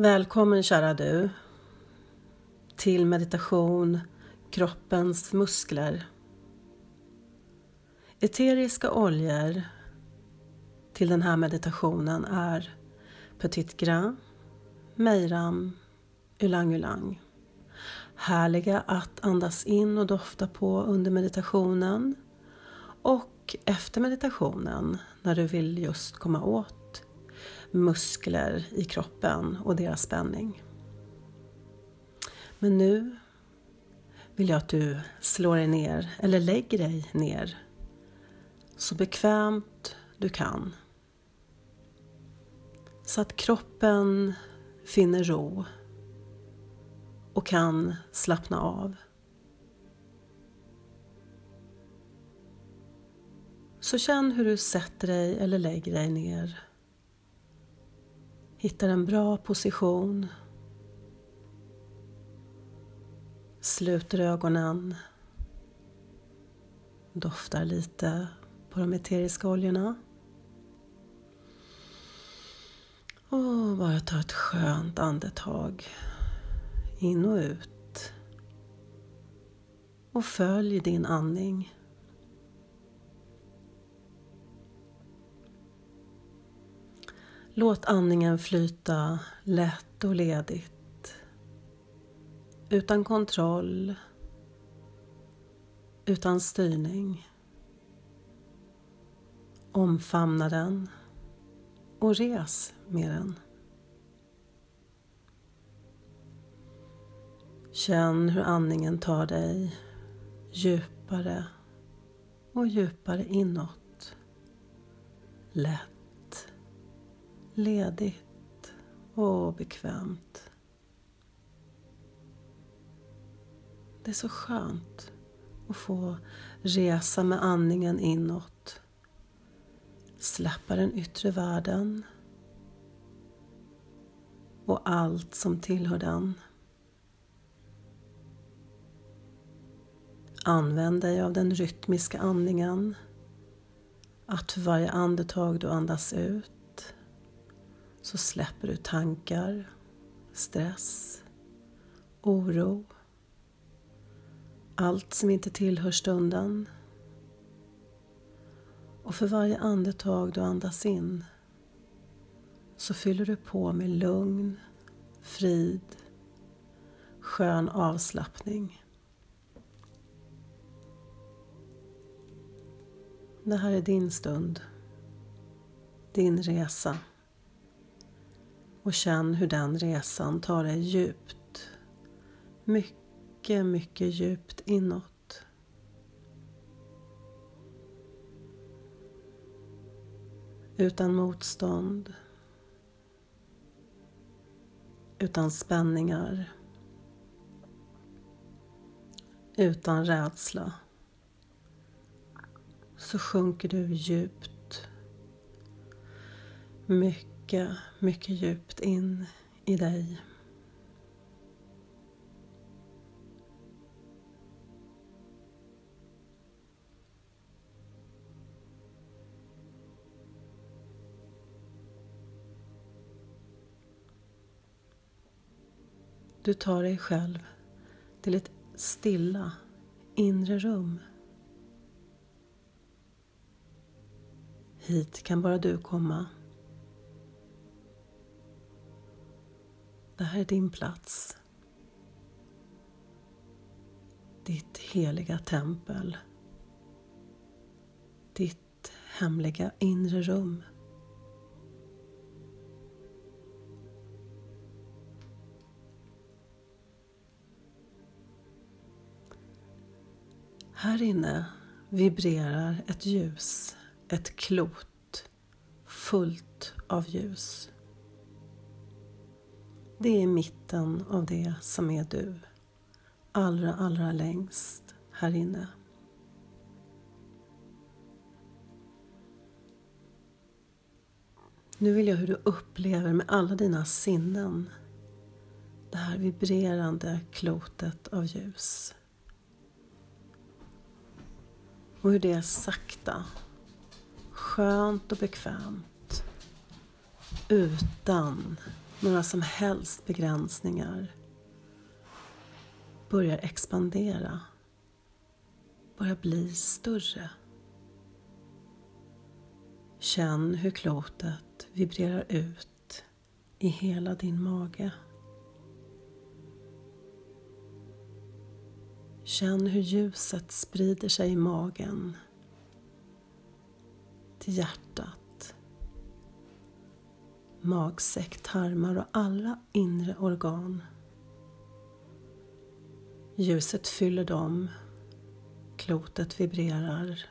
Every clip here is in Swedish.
Välkommen kära du till meditation kroppens muskler. Eteriska oljor till den här meditationen är Petit Gras, Meiram, Ylang Ylang. Härliga att andas in och dofta på under meditationen och efter meditationen när du vill just komma åt muskler i kroppen och deras spänning. Men nu vill jag att du slår dig ner eller lägger dig ner så bekvämt du kan. Så att kroppen finner ro och kan slappna av. Så känn hur du sätter dig eller lägger dig ner Hittar en bra position. Sluter ögonen. Doftar lite på de eteriska oljorna. Och bara ta ett skönt andetag. In och ut. Och följ din andning. Låt andningen flyta lätt och ledigt. Utan kontroll. Utan styrning. Omfamna den och res med den. Känn hur andningen tar dig djupare och djupare inåt. Lätt ledigt och bekvämt. Det är så skönt att få resa med andningen inåt. Släppa den yttre världen och allt som tillhör den. Använd dig av den rytmiska andningen. Att för varje andetag du andas ut så släpper du tankar, stress, oro, allt som inte tillhör stunden. Och för varje andetag du andas in så fyller du på med lugn, frid, skön avslappning. Det här är din stund, din resa och känn hur den resan tar dig djupt. Mycket, mycket djupt inåt. Utan motstånd. Utan spänningar. Utan rädsla. Så sjunker du djupt. Mycket mycket, mycket djupt in i dig. Du tar dig själv till ett stilla inre rum. Hit kan bara du komma. Det här är din plats. Ditt heliga tempel. Ditt hemliga inre rum. Här inne vibrerar ett ljus, ett klot fullt av ljus. Det är mitten av det som är du. Allra, allra längst här inne. Nu vill jag hur du upplever med alla dina sinnen det här vibrerande klotet av ljus. Och hur det är sakta, skönt och bekvämt utan några som helst begränsningar börjar expandera, börjar bli större. Känn hur klotet vibrerar ut i hela din mage. Känn hur ljuset sprider sig i magen till hjärtat, magsäck, tarmar och alla inre organ. Ljuset fyller dem, klotet vibrerar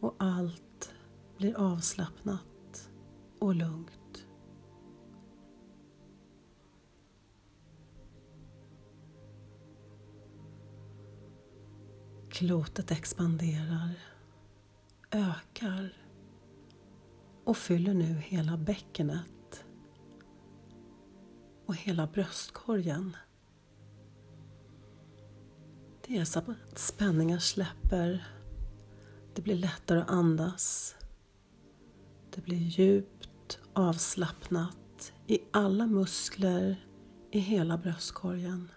och allt blir avslappnat och lugnt. Klotet expanderar, ökar och fyller nu hela bäckenet och hela bröstkorgen. Det är som att spänningar släpper. Det blir lättare att andas. Det blir djupt avslappnat i alla muskler i hela bröstkorgen.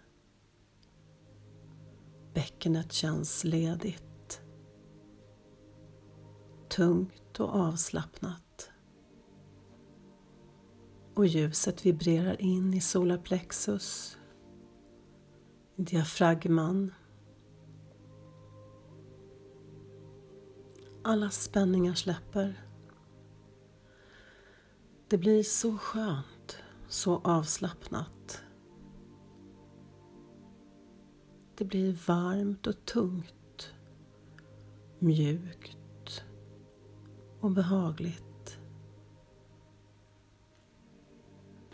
Bäckenet känns ledigt. Tungt och avslappnat. Och ljuset vibrerar in i solarplexus, diafragman Alla spänningar släpper. Det blir så skönt, så avslappnat. Det blir varmt och tungt, mjukt och behagligt.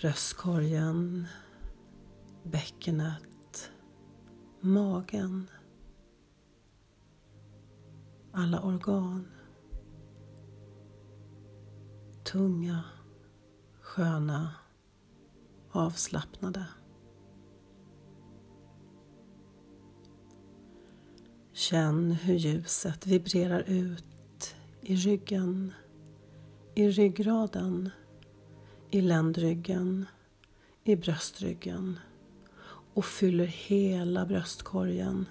Bröstkorgen, bäckenet, magen alla organ. Tunga, sköna, avslappnade. Känn hur ljuset vibrerar ut i ryggen, i ryggraden, i ländryggen, i bröstryggen och fyller hela bröstkorgen,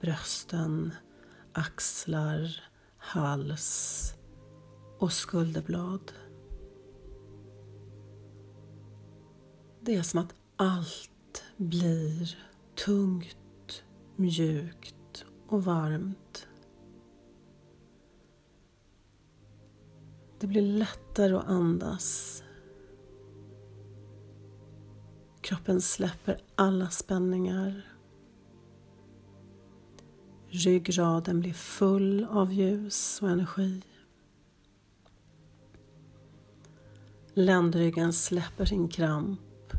brösten, axlar, hals och skulderblad. Det är som att allt blir tungt, mjukt och varmt. Det blir lättare att andas. Kroppen släpper alla spänningar. Ryggraden blir full av ljus och energi. Ländryggen släpper sin kramp.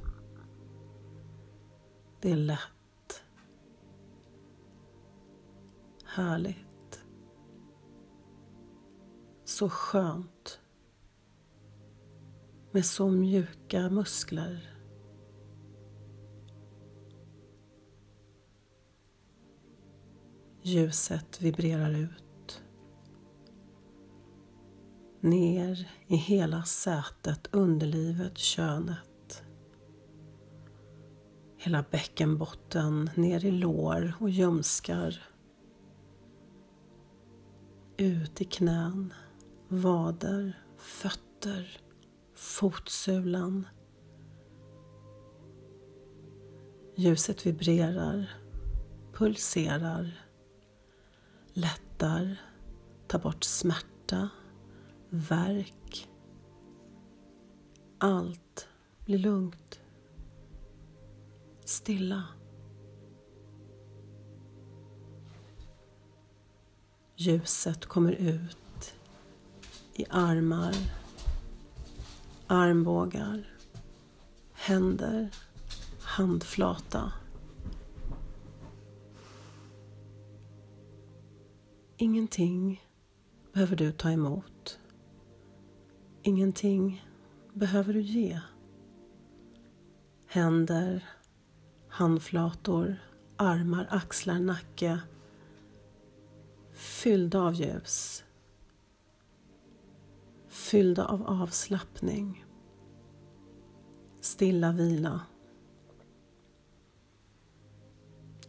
Det är lätt. Härligt. Så skönt. Med så mjuka muskler. Ljuset vibrerar ut. Ner i hela sätet, underlivet, könet. Hela bäckenbotten, ner i lår och ljumskar. Ut i knän, vader, fötter, fotsulan. Ljuset vibrerar, pulserar lättar, tar bort smärta, värk. Allt blir lugnt, stilla. Ljuset kommer ut i armar, armbågar, händer, handflata Ingenting behöver du ta emot. Ingenting behöver du ge. Händer, handflator, armar, axlar, nacke fyllda av ljus. Fyllda av avslappning. stilla vila.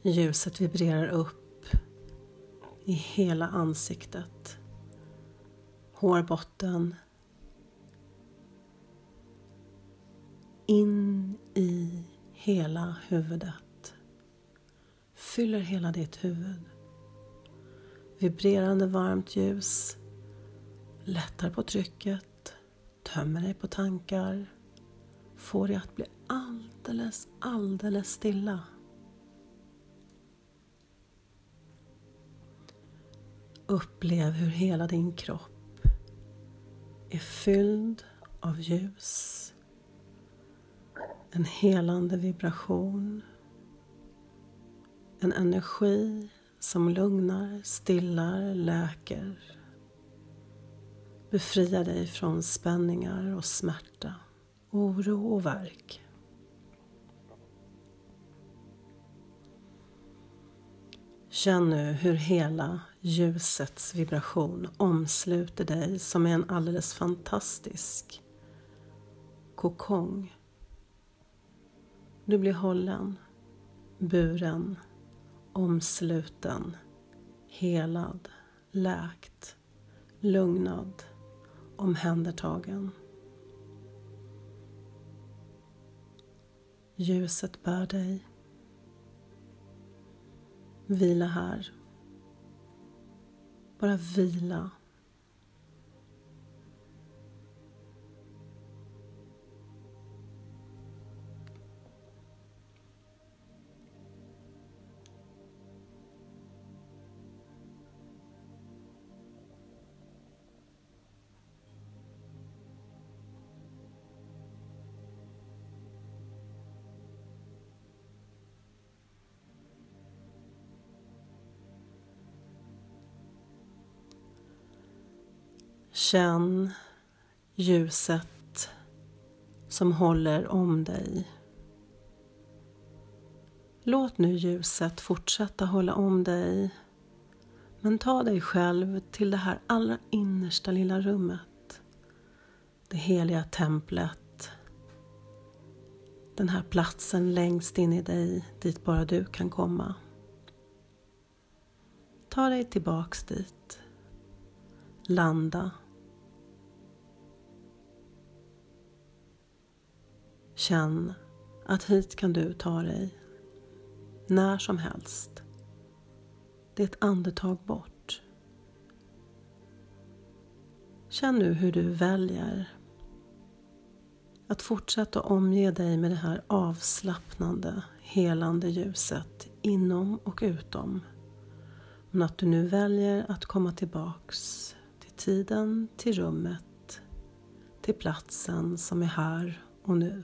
Ljuset vibrerar upp i hela ansiktet, hårbotten, in i hela huvudet. Fyller hela ditt huvud. Vibrerande varmt ljus lättar på trycket, tömmer dig på tankar, får dig att bli alldeles, alldeles stilla. Upplev hur hela din kropp är fylld av ljus, en helande vibration, en energi som lugnar, stillar, läker. Befriar dig från spänningar och smärta, oro och värk. Känn nu hur hela ljusets vibration omsluter dig som är en alldeles fantastisk kokong. Du blir hållen, buren, omsluten, helad, läkt, lugnad, omhändertagen. Ljuset bär dig. Vila här. Bara vila Känn ljuset som håller om dig. Låt nu ljuset fortsätta hålla om dig men ta dig själv till det här allra innersta lilla rummet. Det heliga templet. Den här platsen längst in i dig dit bara du kan komma. Ta dig tillbaks dit. Landa Känn att hit kan du ta dig när som helst. Det är ett andetag bort. Känn nu hur du väljer att fortsätta omge dig med det här avslappnande, helande ljuset inom och utom. Men att du nu väljer att komma tillbaks till tiden, till rummet, till platsen som är här och nu.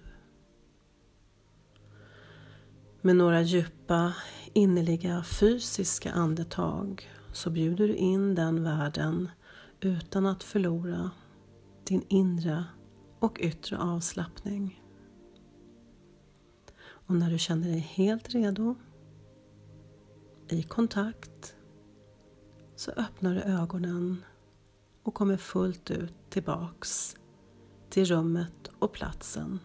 Med några djupa, innerliga, fysiska andetag så bjuder du in den världen utan att förlora din inre och yttre avslappning. Och när du känner dig helt redo, i kontakt, så öppnar du ögonen och kommer fullt ut tillbaks till rummet och platsen